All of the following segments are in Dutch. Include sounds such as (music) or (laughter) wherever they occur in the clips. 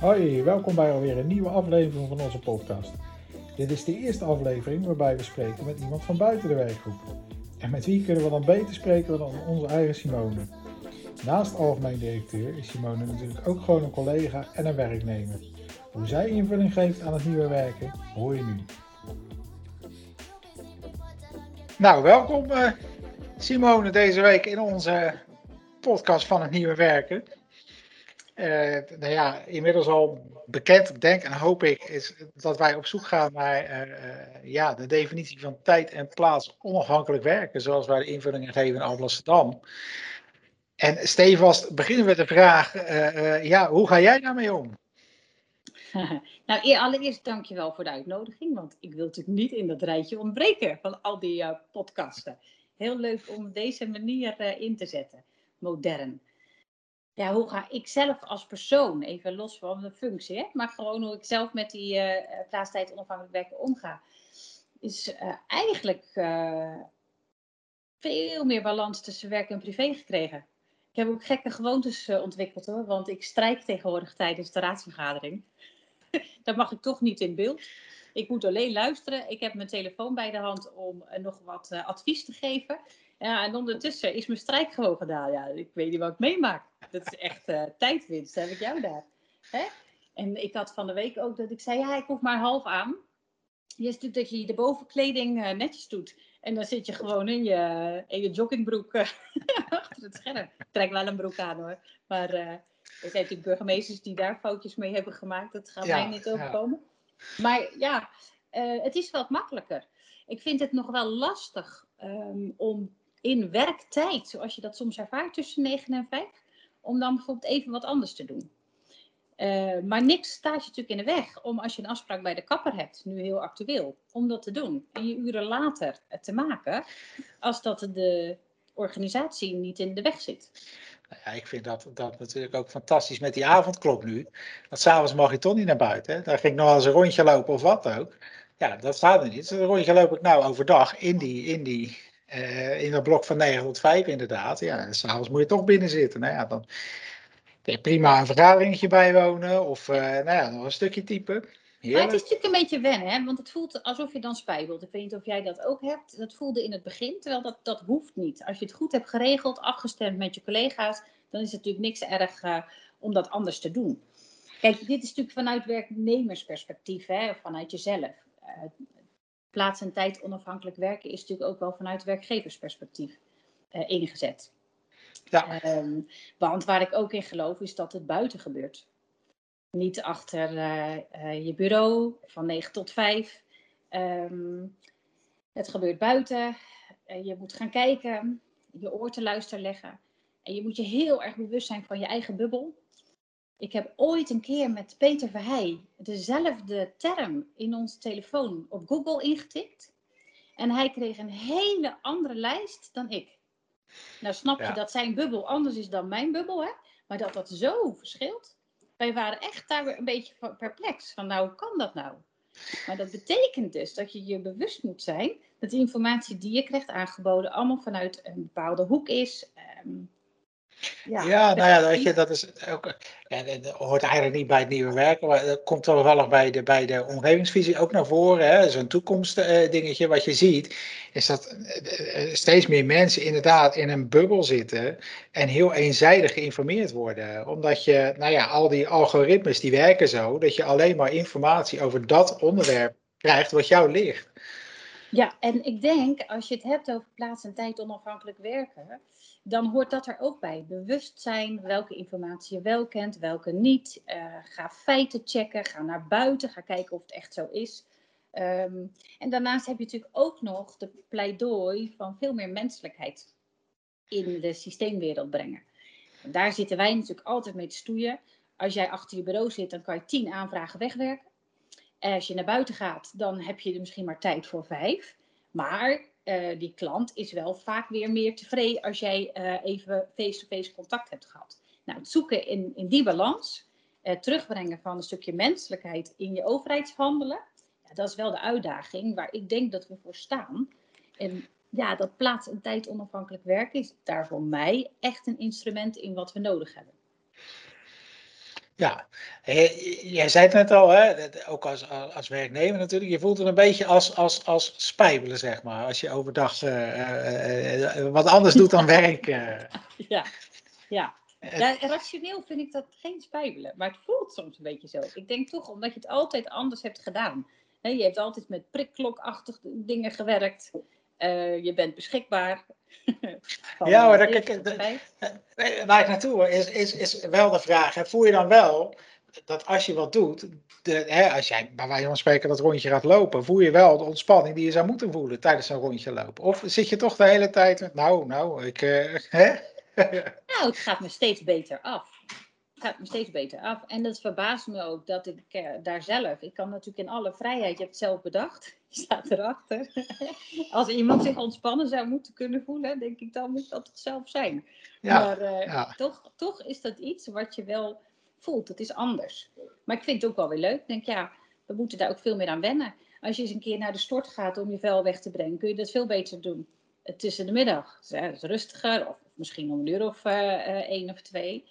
Hoi, welkom bij alweer een nieuwe aflevering van onze podcast. Dit is de eerste aflevering waarbij we spreken met iemand van buiten de werkgroep. En met wie kunnen we dan beter spreken dan onze eigen Simone? Naast algemeen directeur is Simone natuurlijk ook gewoon een collega en een werknemer. Hoe zij invulling geeft aan het nieuwe werken, hoor je nu. Nou, welkom uh, Simone deze week in onze podcast van het nieuwe werken. Uh, nou ja, inmiddels al bekend, denk en hoop ik, is dat wij op zoek gaan naar uh, ja, de definitie van tijd en plaats onafhankelijk werken, zoals wij de invullingen geven in Amsterdam. En stevast beginnen we de vraag, ja, hoe ga jij daarmee om? (laughs) nou, allereerst dankjewel voor de uitnodiging, want ik wil natuurlijk niet in dat rijtje ontbreken van al die podcasten. Heel leuk om deze manier in te zetten, modern. Ja, hoe ga ik zelf als persoon, even los van de functie, hè, maar gewoon hoe ik zelf met die uh, plaatstijd onafhankelijk werken omga, is eigenlijk veel meer balans tussen werk en privé gekregen. Ik heb ook gekke gewoontes ontwikkeld hoor, want ik strijk tegenwoordig tijdens de raadsvergadering. (laughs) dat mag ik toch niet in beeld. Ik moet alleen luisteren. Ik heb mijn telefoon bij de hand om uh, nog wat uh, advies te geven. Ja, en ondertussen is mijn strijk gewoon gedaan. Ja, ik weet niet wat ik meemaak. Dat is echt uh, tijdwinst, heb ik jou daar. Hè? En ik had van de week ook dat ik zei, ja, ik hoef maar half aan. Je is natuurlijk dat je de bovenkleding netjes doet. En dan zit je gewoon in je, in je joggingbroek (laughs) achter het scherm. Ik trek wel een broek aan hoor. Maar er zijn natuurlijk burgemeesters die daar foutjes mee hebben gemaakt. Dat gaat mij niet overkomen. Maar ja, uh, het is wat makkelijker. Ik vind het nog wel lastig um, om in werktijd, zoals je dat soms ervaart tussen 9 en 5, om dan bijvoorbeeld even wat anders te doen. Uh, maar niks staat je natuurlijk in de weg om als je een afspraak bij de kapper hebt, nu heel actueel, om dat te doen. En je uren later te maken, als dat de organisatie niet in de weg zit. Nou ja, ik vind dat, dat natuurlijk ook fantastisch met die avondklok nu. Want s'avonds mag je toch niet naar buiten. Hè? Daar ging ik nog eens een rondje lopen of wat ook. Ja, dat staat er niet. Dus een rondje loop ik nou overdag in, die, in, die, uh, in dat blok van 9 tot 5 inderdaad. Ja, s'avonds moet je toch binnen zitten. Nou ja, dan prima een vergaderingetje bijwonen of uh, nou ja, nog een stukje typen. Maar het is natuurlijk een beetje wennen, hè? want het voelt alsof je dan spijbelt. Ik weet niet of jij dat ook hebt. Dat voelde in het begin, terwijl dat, dat hoeft niet. Als je het goed hebt geregeld, afgestemd met je collega's, dan is het natuurlijk niks erg uh, om dat anders te doen. Kijk, dit is natuurlijk vanuit werknemersperspectief, hè, vanuit jezelf. Uh, plaats en tijd onafhankelijk werken is natuurlijk ook wel vanuit werkgeversperspectief uh, ingezet. Ja. Um, want waar ik ook in geloof is dat het buiten gebeurt. Niet achter uh, uh, je bureau van 9 tot 5. Um, ehm, het gebeurt buiten. Uh, je moet gaan kijken, je oor te luisteren leggen. En je moet je heel erg bewust zijn van je eigen bubbel. Ik heb ooit een keer met Peter Verheij dezelfde term in onze telefoon op Google ingetikt. En hij kreeg een hele andere lijst dan ik. Nou snap je ja. dat zijn bubbel anders is dan mijn bubbel, hè? Maar dat dat zo verschilt wij waren echt daar een beetje perplex. Van nou, hoe kan dat nou? Maar dat betekent dus dat je je bewust moet zijn dat de informatie die je krijgt aangeboden allemaal vanuit een bepaalde hoek is. Um, ja, ja, nou ja, weet je, dat is ook, ja, dat hoort eigenlijk niet bij het nieuwe werken, maar dat komt wel bij de, bij de omgevingsvisie ook naar voren. Zo'n toekomstdingetje. Uh, wat je ziet, is dat uh, steeds meer mensen inderdaad in een bubbel zitten en heel eenzijdig geïnformeerd worden. Omdat je, nou ja, al die algoritmes die werken zo, dat je alleen maar informatie over dat onderwerp krijgt wat jou ligt. Ja, en ik denk, als je het hebt over plaats en tijd onafhankelijk werken, dan hoort dat er ook bij. Bewustzijn welke informatie je wel kent, welke niet. Uh, ga feiten checken, ga naar buiten, ga kijken of het echt zo is. Um, en daarnaast heb je natuurlijk ook nog de pleidooi van veel meer menselijkheid in de systeemwereld brengen. Daar zitten wij natuurlijk altijd mee te stoeien. Als jij achter je bureau zit, dan kan je tien aanvragen wegwerken. Als je naar buiten gaat, dan heb je er misschien maar tijd voor vijf. Maar uh, die klant is wel vaak weer meer tevreden als jij uh, even face-to-face contact hebt gehad. Nou, het zoeken in, in die balans, uh, terugbrengen van een stukje menselijkheid in je overheidshandelen, ja, dat is wel de uitdaging waar ik denk dat we voor staan. En ja, dat plaats- en tijd onafhankelijk werken is daar voor mij echt een instrument in wat we nodig hebben. Ja, jij zei het net al, hè? ook als, als werknemer natuurlijk, je voelt het een beetje als, als, als spijbelen, zeg maar, als je overdag uh, wat anders doet dan werken. (laughs) Ja, ja. ja, rationeel vind ik dat geen spijbelen, maar het voelt soms een beetje zo. Ik denk toch, omdat je het altijd anders hebt gedaan. je hebt altijd met prikklokachtig dingen gewerkt. Je bent beschikbaar. (laughs) ja, maar dan, kijk, waar ik naartoe is, is, is wel de vraag: hè, voel je dan wel dat als je wat doet, de, hè, als jij bij wijze van spreken dat rondje gaat lopen, voel je wel de ontspanning die je zou moeten voelen tijdens een rondje lopen? Of zit je toch de hele tijd met, nou, nou, ik. Uh, (laughs) hè? nou, het gaat me steeds beter af gaat me steeds beter af. En dat verbaast me ook dat ik eh, daar zelf, ik kan natuurlijk in alle vrijheid, je hebt het zelf bedacht, (laughs) je staat erachter. (laughs) Als iemand zich ontspannen zou moeten kunnen voelen, denk ik, dan moet dat het zelf zijn. Ja, maar uh, toch, toch is dat iets wat je wel voelt. Het is anders. Maar ik vind het ook wel weer leuk. Ik denk, ja, we moeten daar ook veel meer aan wennen. Als je eens een keer naar de stort gaat om je vel weg te brengen, kun je dat veel beter doen tussen de middag. Dat is rustiger, of misschien om een uur of uh, één of twee.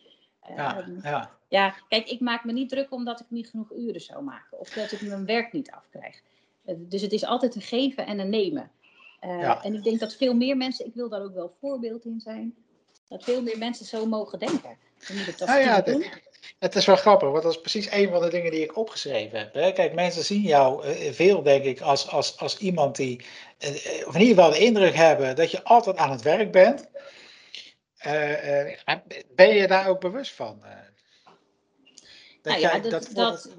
Ja, ehm, ja. ja, kijk, ik maak me niet druk omdat ik niet genoeg uren zou maken. Of dat ik mijn werk niet afkrijg. Uh, dus het is altijd een geven en een nemen. Uh, En ik denk dat veel meer mensen, ik wil daar ook wel voorbeeld in zijn, dat veel meer mensen zo mogen denken. Het, nou ja, doen. het is wel grappig, want dat is precies een van de dingen die ik opgeschreven heb. Hè. Kijk, mensen zien jou uh, veel, denk ik, als, als, als iemand die, of in ieder geval de indruk hebben dat je altijd aan het werk bent. Uh, ben je daar ook bewust van? Uh, dat nou ja, jij dat, dat,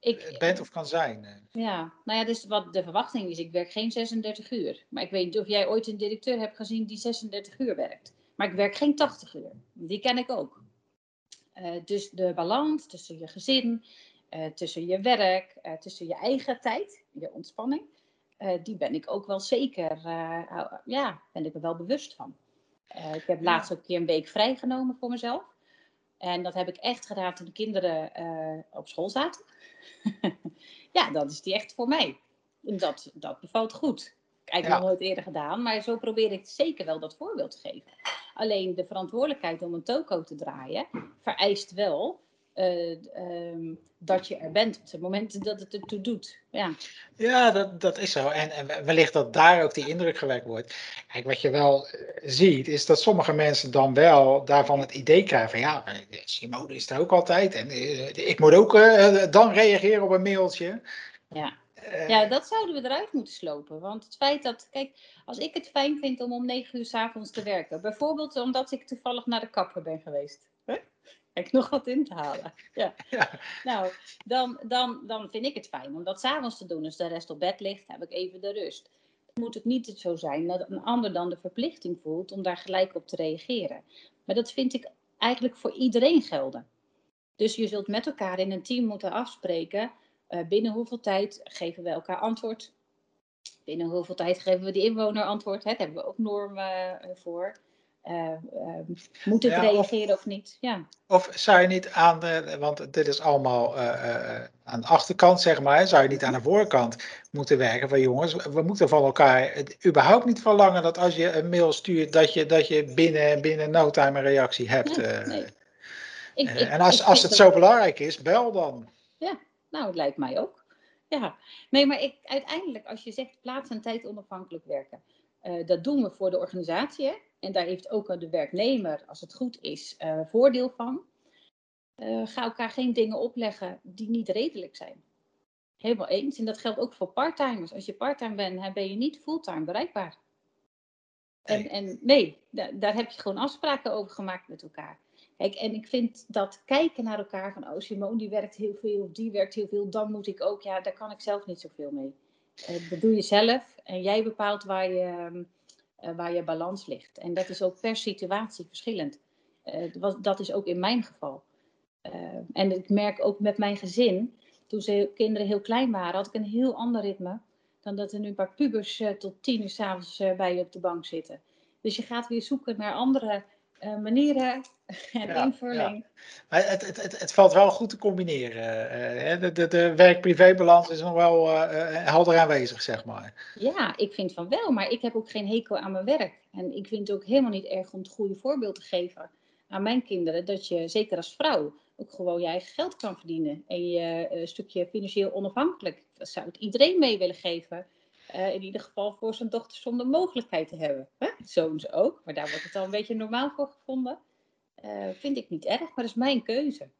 ik, bent of kan zijn? Ja, nou ja, dus wat de verwachting is, ik werk geen 36 uur. Maar ik weet niet of jij ooit een directeur hebt gezien die 36 uur werkt. Maar ik werk geen 80 uur. Die ken ik ook. dus de balans tussen je gezin, tussen je werk, tussen je eigen tijd, je ontspanning, die ben ik ook wel zeker, ja, ben ik er wel bewust van. Uh, ik heb laatst ook een keer een week vrijgenomen voor mezelf. En dat heb ik echt gedaan toen de kinderen uh, op school zaten. (laughs) ja, dat is die echt voor mij. Dat, dat bevalt goed. Ik heb het nog nooit eerder gedaan, maar zo probeer ik zeker wel dat voorbeeld te geven. Alleen de verantwoordelijkheid om een toko te draaien vereist wel uh, dat je er bent op het moment dat het ertoe doet. Ja, ja dat, dat is zo. En, en wellicht dat daar ook die indruk gewekt wordt. Kijk, wat je wel eh, ziet, is dat sommige mensen dan wel daarvan het idee krijgen van ja, Simone is er ook altijd. En uh, ik moet ook uh, dan reageren op een mailtje. Ja. Ja, dat zouden we eruit moeten slopen. Want het feit dat, kijk, als ik het fijn vind om om negen uur s avonds te werken, bijvoorbeeld omdat ik toevallig naar de kapper ben geweest, ik nog wat in te halen. (laughs) Ja. ja. Nou, dan, dan, dan vind ik het fijn om dat s'avonds te doen. Als de rest op bed ligt, heb ik even de rust. Moet het niet zo zijn dat een ander dan de verplichting voelt om daar gelijk op te reageren. Maar dat vind ik eigenlijk voor iedereen gelden. Dus je zult met elkaar in een team moeten afspreken. Uh, binnen hoeveel tijd geven we elkaar antwoord? Binnen hoeveel tijd geven we de inwoner antwoord? Hè? Daar hebben we ook normen uh, voor. Uh, moet het reageren of, niet? Ja. Of zou je niet aan de, want dit is allemaal uh, aan de achterkant, zeg maar, zou je niet aan de voorkant moeten werken van jongens, we moeten van elkaar het überhaupt niet verlangen dat als je een mail stuurt, dat je, dat je binnen, binnen no time een reactie hebt. nee. ik, ik, en als, als het zo belangrijk is, bel dan. Ja, nou, het lijkt mij ook. Ja, nee, maar ik, uiteindelijk, als je zegt plaats en tijd onafhankelijk werken, dat doen we voor de organisatie. Hè? en daar heeft ook de werknemer, als het goed is, uh, voordeel van. Uh, ga elkaar geen dingen opleggen die niet redelijk zijn. Helemaal eens. En dat geldt ook voor parttimers. Als je parttime bent, ben je niet fulltime bereikbaar. En, en nee, daar heb je gewoon afspraken over gemaakt met elkaar. Kijk, en ik vind dat kijken naar elkaar van, oh Simone die werkt heel veel, of die werkt heel veel, dan moet ik ook, ja, daar kan ik zelf niet zoveel mee. Uh, dat doe je zelf en jij bepaalt waar je, ehm, uh, waar je balans ligt. En dat is ook per situatie verschillend. Uh, dat is ook in mijn geval. En ik merk ook met mijn gezin, toen ze kinderen heel klein waren, had ik een heel ander ritme dan dat er nu een paar pubers tot tien uur s'avonds bij je op de bank zitten. Dus je gaat weer zoeken naar andere uh, manieren (laughs) en ja, invulling. Ja. Maar het, het, het, het, valt wel goed te combineren. Uh, de, de, de werk-privé-balans is nog wel uh, helder aanwezig, zeg maar. Ja, ik vind van wel, maar ik heb ook geen hekel aan mijn werk. En ik vind het ook helemaal niet erg om het goede voorbeeld te geven aan mijn kinderen, dat je zeker als vrouw ook gewoon je eigen geld kan verdienen. En je een stukje financieel onafhankelijk. Dat zou het iedereen mee willen geven. In ieder geval voor zijn dochters om de mogelijkheid te hebben. Hè? Zoons ook, maar daar wordt het al een beetje normaal voor gevonden. vind ik niet erg, maar dat is mijn keuze.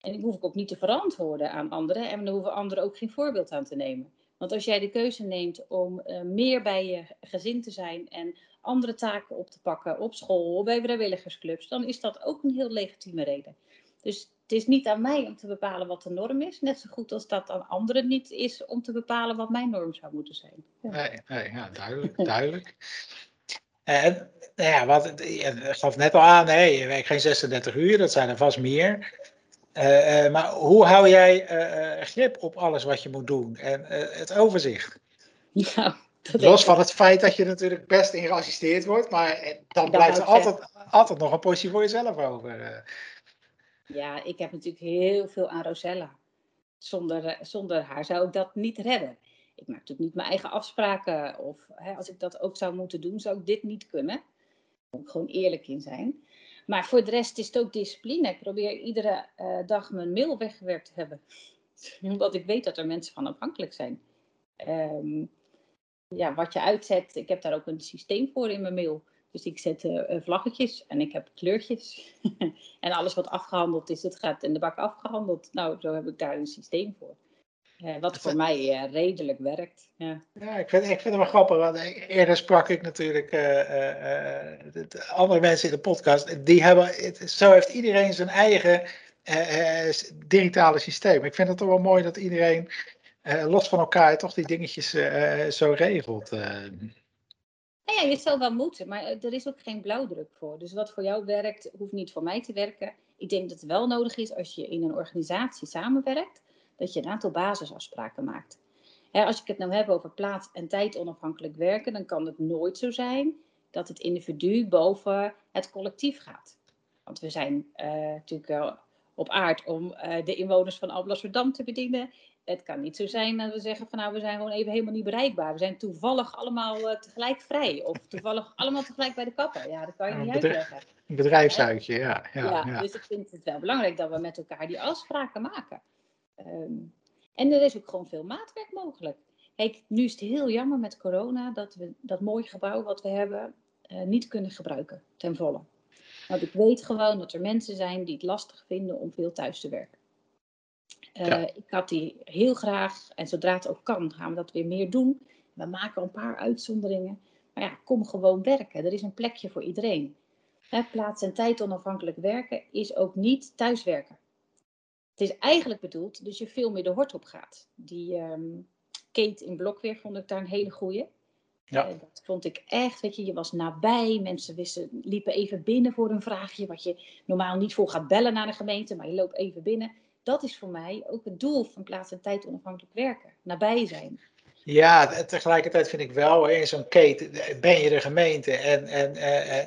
En die hoef ik ook niet te verantwoorden aan anderen. En dan hoeven anderen ook geen voorbeeld aan te nemen. Want als jij de keuze neemt om uh, meer bij je gezin te zijn en andere taken op te pakken op school, bij vrijwilligersclubs, dan is dat ook een heel legitieme reden. Dus het is niet aan mij om te bepalen wat de norm is, net zo goed als dat aan anderen niet is om te bepalen wat mijn norm zou moeten zijn. Ja. Nee, nee ja, duidelijk, duidelijk. En nou ja, wat, je gaf net al aan, nee, je werkt geen 36 uur, dat zijn er vast meer. Uh, maar hoe hou jij uh, grip op alles wat je moet doen en het overzicht? Ja, (laughs) Los van het feit dat je natuurlijk best in geassisteerd wordt, maar dan blijft er altijd, altijd nog een portie voor jezelf over. Ja, ik heb natuurlijk heel veel aan Rosella. Zonder, zonder haar zou ik dat niet redden. Ik maak natuurlijk niet mijn eigen afspraken. Of hè, als ik dat ook zou moeten doen, zou ik dit niet kunnen. Daar moet ik gewoon eerlijk in zijn. Maar voor de rest is het ook discipline. Ik probeer iedere uh, dag mijn mail weggewerkt te hebben. (laughs) Omdat ik weet dat er mensen van afhankelijk zijn. Um, ja, wat je uitzet, ik heb daar ook een systeem voor in mijn mail. Dus ik zet uh, vlaggetjes en ik heb kleurtjes. (laughs) en alles wat afgehandeld is, het gaat in de bak afgehandeld. Nou, zo heb ik daar een systeem voor. Uh, wat voor mij uh, redelijk werkt. Ja, ja ik, vind, ik vind het wel grappig. Want eerder sprak ik natuurlijk andere mensen in de podcast. Die hebben, het, zo heeft iedereen zijn eigen digitale systeem. Ik vind het toch wel mooi dat iedereen los van elkaar toch die dingetjes zo regelt. Nou ja, je zou wel moeten, maar er is ook geen blauwdruk voor. Dus wat voor jou werkt, hoeft niet voor mij te werken. Ik denk dat het wel nodig is als je in een organisatie samenwerkt, dat je een aantal basisafspraken maakt. als ik het nou heb over plaats- en tijd onafhankelijk werken, dan kan het nooit zo zijn dat het individu boven het collectief gaat. Want we zijn uh, natuurlijk op aard om uh, de inwoners van Alblasserdam te bedienen het kan niet zo zijn dat we zeggen van nou we zijn gewoon even helemaal niet bereikbaar. We zijn toevallig allemaal uh, tegelijk vrij. Of (laughs) toevallig allemaal tegelijk bij de kapper. Ja, dat kan je niet uitleggen. Een bedrijfsuitje, ja, ja, ja, ja, Dus ik vind het wel belangrijk dat we met elkaar die afspraken maken. Um, en er is ook gewoon veel maatwerk mogelijk. Kijk, nu is het heel jammer met corona dat we dat mooie gebouw wat we hebben uh, niet kunnen gebruiken ten volle. Want ik weet gewoon dat er mensen zijn die het lastig vinden om veel thuis te werken. Uh, Ik had die heel graag, en zodra het ook kan, gaan we dat weer meer doen. We maken een paar uitzonderingen. Maar ja, kom gewoon werken. Er is een plekje voor iedereen. Hè, plaats en tijd onafhankelijk werken is ook niet thuiswerken. Het is eigenlijk bedoeld dat je veel meer de hort op gaat. Die um, Kate in Blokweer vond ik daar een hele goeie. Ja. Uh, dat vond ik echt, weet je, je was nabij. Mensen wisten, liepen even binnen voor een vraagje. Wat je normaal niet voor gaat bellen naar de gemeente, maar je loopt even binnen dat is voor mij ook het doel van plaats en tijd onafhankelijk werken. Nabij zijn. Ja, tegelijkertijd vind ik wel, in zo'n keten ben je de gemeente en, en uh,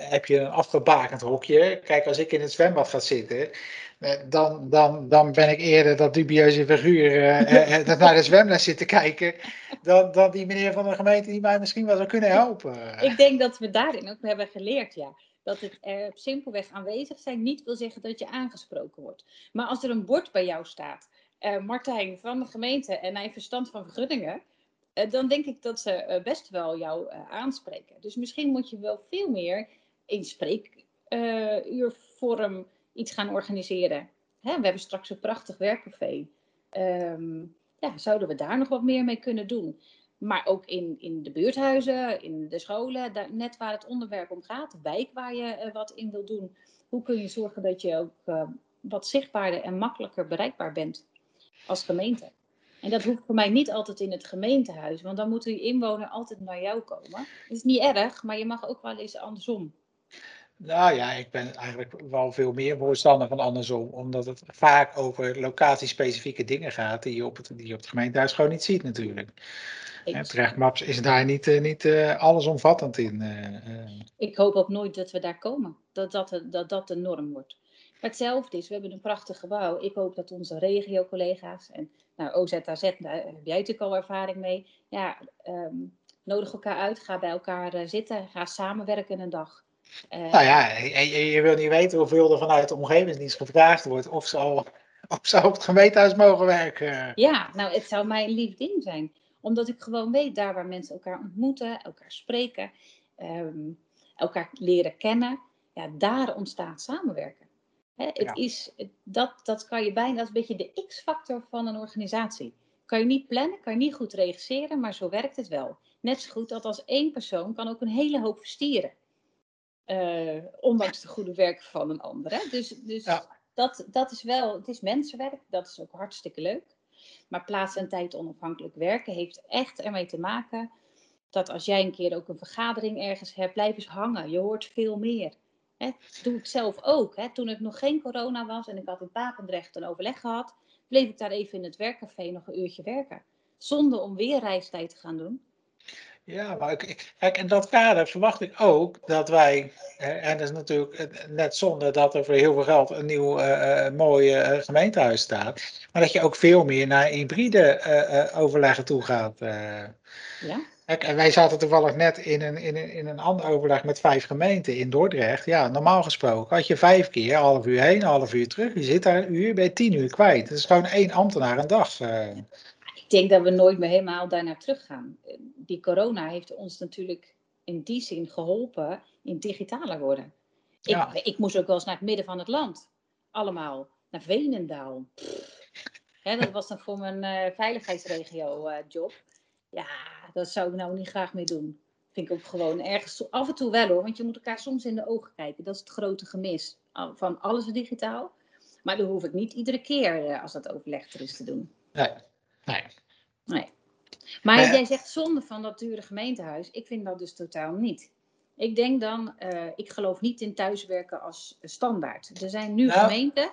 heb je een afgebakend hokje. Kijk, als ik in het zwembad ga zitten, dan, dan, dan ben ik eerder dat dubieuze figuur (laughs) dat naar de zwemles zit te kijken, dan, dan die meneer van de gemeente die mij misschien wel zou kunnen helpen. Ik denk dat we daarin ook hebben geleerd, ja dat het er simpelweg aanwezig zijn niet wil zeggen dat je aangesproken wordt. Maar als er een bord bij jou staat, uh, Martijn van de gemeente en hij verstand van vergunningen, dan denk ik dat ze uh, best wel jou aanspreken. Dus misschien moet je wel veel meer in spreekuurvorm iets gaan organiseren. Hè, we hebben straks een prachtig werkcafé. Um, ja, zouden we daar nog wat meer mee kunnen doen? Maar ook in, in de buurthuizen, in de scholen, net waar het onderwerp om gaat, de wijk waar je wat in wil doen. Hoe kun je zorgen dat je ook wat zichtbaarder en makkelijker bereikbaar bent als gemeente? En dat hoeft voor mij niet altijd in het gemeentehuis, want dan moet die inwoner altijd naar jou komen. Dat is niet erg, maar je mag ook wel eens andersom. Nou ja, ik ben eigenlijk wel veel meer voorstander van andersom, omdat het vaak over locatiespecifieke dingen gaat die je op het, die je op het gemeentehuis gewoon niet ziet natuurlijk. Terecht Maps is daar niet, uh, niet uh, allesomvattend in. Uh, ik hoop ook nooit dat we daar komen. Dat dat, dat dat de norm wordt. Maar hetzelfde is, we hebben een prachtig gebouw. Ik hoop dat onze regio-collega's, en nou, OZAZ, daar heb jij natuurlijk al ervaring mee. Ja, um, nodig elkaar uit, ga bij elkaar zitten, ga samenwerken een dag. Uh, nou ja, je, je, wil niet weten hoeveel er vanuit de omgevingsdienst gevraagd wordt of ze al of ze op het gemeentehuis mogen werken. Ja, nou het zou mij een lief ding zijn. Omdat ik gewoon weet, daar waar mensen elkaar ontmoeten, elkaar spreken, ehm, elkaar leren kennen, ja, daar ontstaat samenwerken. Hè, het is, dat, dat kan je bijna, dat is een beetje de x-factor van een organisatie. Kan je niet plannen, kan je niet goed regisseren, maar zo werkt het wel. Net zo goed dat als één persoon kan ook een hele hoop verstieren. Uh, ondanks de goede werk van een ander. Hè? Dus, dus dat, dat is wel, het is mensenwerk, dat is ook hartstikke leuk. Maar plaats en tijd onafhankelijk werken heeft echt ermee te maken dat als jij een keer ook een vergadering ergens hebt, blijf eens hangen. Je hoort veel meer. Hè, doe ik zelf ook. Hè. Toen het nog geen corona was en ik had in Papendrecht een overleg gehad, bleef ik daar even in het werkcafé nog een uurtje werken. Zonder om weer reistijd te gaan doen. Ja, maar ik, kijk, in dat kader verwacht ik ook dat wij, en dat is natuurlijk net zonder dat er voor heel veel geld een nieuw uh, mooi uh, gemeentehuis staat, maar dat je ook veel meer naar hybride uh, overleggen toe gaat. ja. Kijk, en wij zaten toevallig net in een, in, een, in een ander overleg met vijf gemeenten in Dordrecht. Ja, normaal gesproken had je vijf keer, half uur heen, half uur terug. Je zit daar een uur, je tien uur kwijt. Dat is gewoon één ambtenaar een dag. Ik denk dat we nooit meer helemaal daarnaar teruggaan. Die corona heeft ons natuurlijk in die zin geholpen in digitaler worden. Ik, ik moest ook wel eens naar het midden van het land. Allemaal. Naar Venendaal. dat was dan voor mijn uh, veiligheidsregio uh, job. Ja, dat zou ik nou niet graag meer doen. Vind ik ook gewoon ergens af en toe wel hoor. Want je moet elkaar soms in de ogen kijken. Dat is het grote gemis van alles digitaal. Maar dat hoef ik niet iedere keer uh, als dat overleg er is te doen. Nee. Nee. nee. Maar jij zegt zonde van dat dure gemeentehuis. Ik vind dat dus totaal niet. Ik denk dan, uh, ik geloof niet in thuiswerken als standaard. Er zijn nu nou, gemeenten.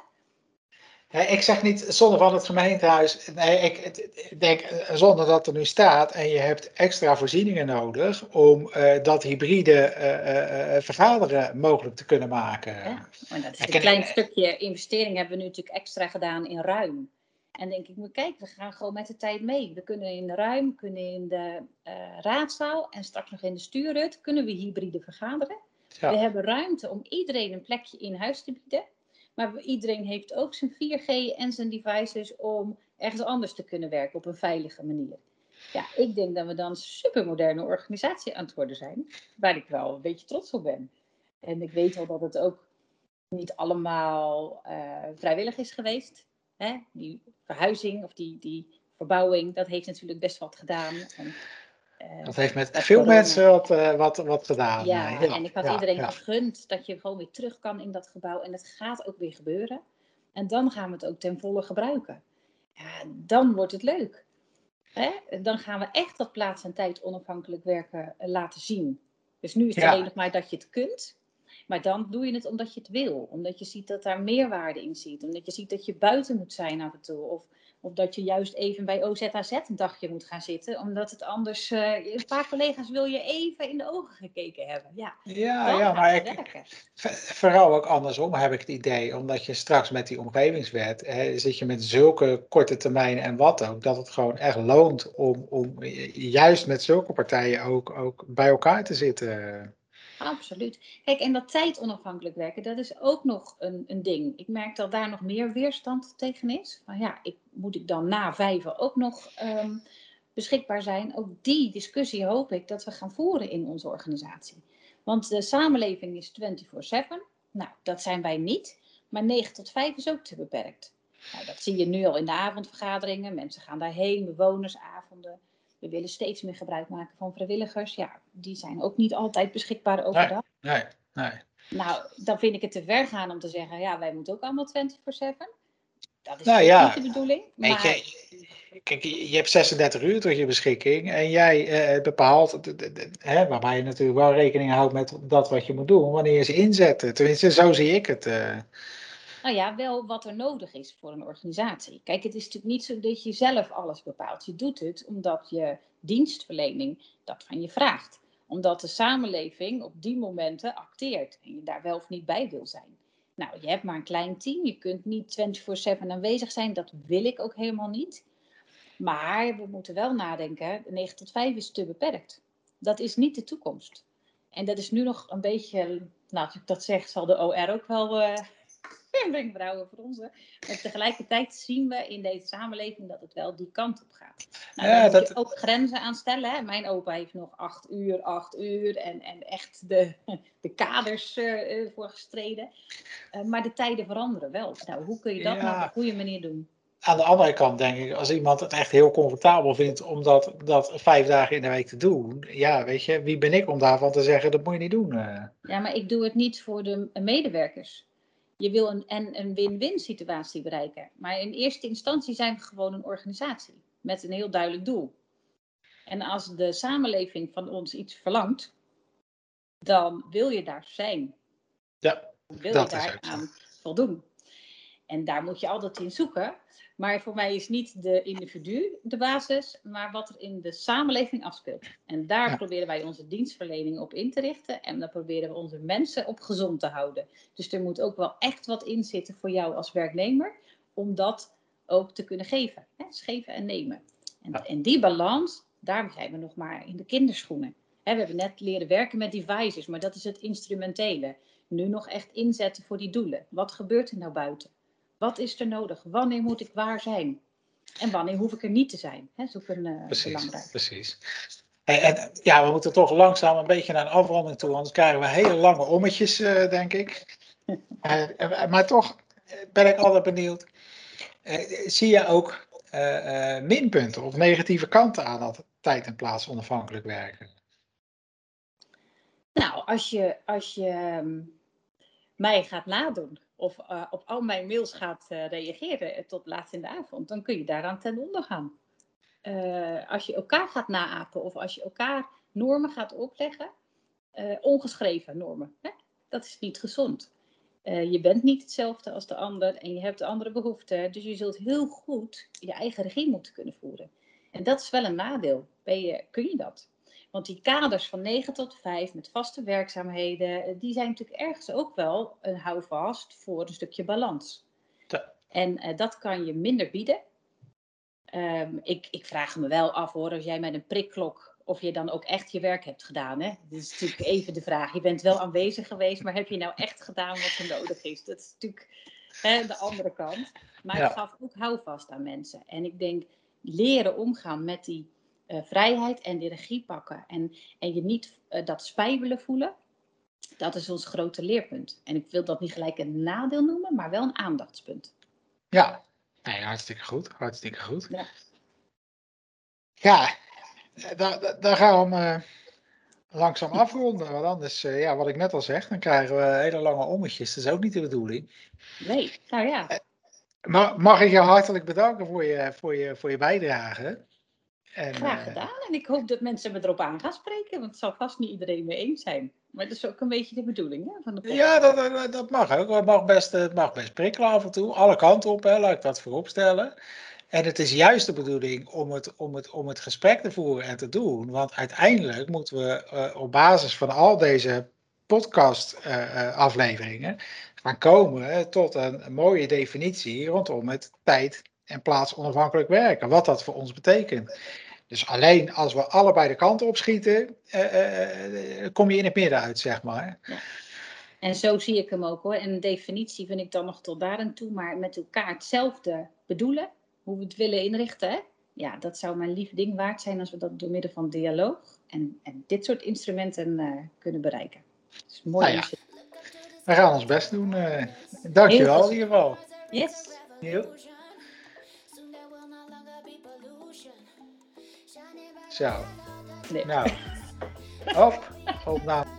Ik zeg niet zonder van het gemeentehuis. Nee, ik, denk eh, zonder dat er nu staat en je hebt extra voorzieningen nodig om uh, dat hybride uh, vergaderen mogelijk te kunnen maken. Ja, maar dat is een klein stukje investering hebben we nu natuurlijk extra gedaan in ruim. En denk ik, maar kijk, we gaan gewoon met de tijd mee. We kunnen in de ruim, kunnen in de raadzaal en straks nog in de stuurhut kunnen we hybride vergaderen. We hebben ruimte om iedereen een plekje in huis te bieden. Maar iedereen heeft ook zijn 4G en zijn devices om ergens anders te kunnen werken op een veilige manier. Ja, ik denk dat we dan een supermoderne organisatie aan het worden zijn, waar ik wel een beetje trots op ben. En ik weet wel dat het ook niet allemaal uh, vrijwillig is geweest. Hè? Die verhuizing of die, die verbouwing, dat heeft natuurlijk best wat gedaan. En, dat heeft met veel mensen wat, uh, wat, wat gedaan. Ja, ja en ik had iedereen ja. gegund dat je gewoon weer terug kan in dat gebouw. En dat gaat ook weer gebeuren. En dan gaan we het ook ten volle gebruiken. Ja, dan wordt het leuk. Hè? Dan gaan we echt dat plaats en tijd onafhankelijk werken laten zien. Dus nu is het alleen nog maar dat je het kunt. Maar dan doe je het omdat je het wil. Omdat je ziet dat daar meerwaarde in zit. Omdat je ziet dat je buiten moet zijn af en toe. Of, of dat je juist even bij OZAZ een dagje moet gaan zitten. Omdat het anders... Uh, een paar collega's wil je even in de ogen gekeken hebben. Ja, ja, ja maar ik, vooral ook andersom heb ik het idee. Omdat je straks met die omgevingswet... Hè, zit je met zulke korte termijnen en wat ook. Dat het gewoon echt loont om, om juist met zulke partijen ook, ook bij elkaar te zitten. Absoluut. Kijk, en dat tijd onafhankelijk werken, dat is ook nog een, een ding. Ik merk dat daar nog meer weerstand tegen is. Van ja, ik, moet ik dan na vijven ook nog um, beschikbaar zijn? Ook die discussie hoop ik dat we gaan voeren in onze organisatie. Want de samenleving is 24/7. Nou, dat zijn wij niet. Maar 9 tot 5 is ook te beperkt. Nou, dat zie je nu al in de avondvergaderingen. Mensen gaan daarheen, bewonersavonden. We willen steeds meer gebruik maken van vrijwilligers. Ja, die zijn ook niet altijd beschikbaar overdag. Nee, nee, nee. Nou, dan vind ik het te ver gaan om te zeggen, ja, wij moeten ook allemaal 24-7. Dat is nou, ja. niet de bedoeling. Maar... Je, kijk, je hebt 36 uur tot je beschikking en jij eh, bepaalt, hè, waarbij je natuurlijk wel rekening houdt met dat wat je moet doen, wanneer je ze inzet. Tenminste, zo zie ik het. Uh. Nou ja, wel wat er nodig is voor een organisatie. Kijk, het is natuurlijk niet zo dat je zelf alles bepaalt. Je doet het omdat je dienstverlening dat van je vraagt. Omdat de samenleving op die momenten acteert en je daar wel of niet bij wil zijn. Nou, je hebt maar een klein team. Je kunt niet 24/7 aanwezig zijn. Dat wil ik ook helemaal niet. Maar we moeten wel nadenken. 9 tot 5 is te beperkt. Dat is niet de toekomst. En dat is nu nog een beetje, nou als ik dat zeg, zal de OR ook wel uh, (laughs) wenkbrauwen voor ons. Maar tegelijkertijd zien we in deze samenleving dat het wel die kant op gaat. Nou, ja, je ook grenzen aan stellen. Hè? Mijn opa heeft nog acht uur, acht uur en, en echt de, (laughs) de kaders uh, voor gestreden. Uh, maar de tijden veranderen wel. Nou, hoe kun je dat ja. nou op een goede manier doen? Aan de andere kant denk ik, als iemand het echt heel comfortabel vindt om dat, dat vijf dagen in de week te doen, ja, weet je, wie ben ik om daarvan te zeggen, dat moet je niet doen. Ja, maar ik doe het niet voor de medewerkers. Je wil een, en een win-win situatie bereiken. Maar in eerste instantie zijn we gewoon een organisatie met een heel duidelijk doel. En als de samenleving van ons iets verlangt, dan wil je daar zijn. Ja, wil je daar aan voldoen. En daar moet je altijd in zoeken. Maar voor mij is niet de individu de basis, maar wat er in de samenleving afspeelt. En daar proberen wij onze dienstverlening op in te richten. En dan proberen we onze mensen op gezond te houden. Dus er moet ook wel echt wat in zitten voor jou als werknemer, om dat ook te kunnen geven. Hè? Dus geven en nemen. En, en die balans, daar zijn we nog maar in de kinderschoenen. Hè, we hebben net leren werken met devices, maar dat is het instrumentele. Nu nog echt inzetten voor die doelen. Wat gebeurt er nou buiten? Wat is er nodig? Wanneer moet ik waar zijn? En wanneer hoef ik er niet te zijn? Dat is ook een uh, precies, belangrijk. Precies. En, ja, we moeten toch langzaam een beetje naar een afronding toe, anders krijgen we hele lange ommetjes, uh, denk ik. uh, (laughs) maar toch ben ik altijd benieuwd. zie je ook minpunten of negatieve kanten aan dat tijd en plaats onafhankelijk werken? Nou, als je, als je um, mij gaat nadoen of uh, op al mijn mails gaat uh, reageren tot laat in de avond, dan kun je daaraan ten onder gaan. Als je elkaar gaat naapen of als je elkaar normen gaat opleggen, ongeschreven normen, hè? dat is niet gezond. je bent niet hetzelfde als de ander en je hebt andere behoeften, dus je zult heel goed je eigen regie moeten kunnen voeren. En dat is wel een nadeel. Ben je, kun je dat? Want die kaders van 9 tot 5 met vaste werkzaamheden, eh, die zijn natuurlijk ergens ook wel een houvast voor een stukje balans. Ja. En uh, dat kan je minder bieden. Um, ik, ik, vraag me wel af hoor, als jij met een prikklok, of je dan ook echt je werk hebt gedaan. Hè? Dat is natuurlijk (laughs) even de vraag. Je bent wel aanwezig geweest, maar heb je nou echt gedaan wat er nodig is? Dat is natuurlijk hè, de andere kant. Maar ja. het gaf ook houvast aan mensen. En ik denk, leren omgaan met die vrijheid en de regie pakken. En, en je niet uh, dat spijbelen voelen. Dat is ons grote leerpunt. En ik wil dat niet gelijk een nadeel noemen, maar wel een aandachtspunt. Ja, nee, hartstikke goed. Hartstikke goed. Ja, ja daar, daar gaan we hem langzaam afronden. Want anders, ja, wat ik net al zeg, dan krijgen we hele lange ommetjes. Dat is ook niet de bedoeling. Nee, nou ja. Mag, mag ik je hartelijk bedanken voor je, voor je, voor je bijdrage. En, Graag gedaan. En ik hoop dat mensen me erop aan gaan spreken, want het zal vast niet iedereen mee eens zijn. Maar dat is ook een beetje de bedoeling hè, van de podcast. Ja, dat, dat mag ook. Het mag, best, het mag best prikkelen af en toe. Alle kanten op, hè, laat ik dat vooropstellen. En het is juist de bedoeling om het, om, het, om het gesprek te voeren en te doen. Want uiteindelijk moeten we uh, op basis van al deze podcast-afleveringen uh, gaan komen tot een, een mooie definitie rondom het tijd en plaats onafhankelijk werken. Wat dat voor ons betekent. Dus alleen als we allebei de kanten op schieten, uh, uh, kom je in het midden uit, zeg maar. Ja. En zo zie ik hem ook hoor. En een definitie vind ik dan nog tot daar en toe, maar met elkaar hetzelfde bedoelen, hoe we het willen inrichten. Hè? Ja, dat zou mijn lief ding waard zijn als we dat door middel van dialoog en, en dit soort instrumenten uh, kunnen bereiken. Dus mooi. Nou ja. We gaan ons best doen. Uh, dankjewel in ieder geval. Yes. Zo. Nee. Nou, op, opname.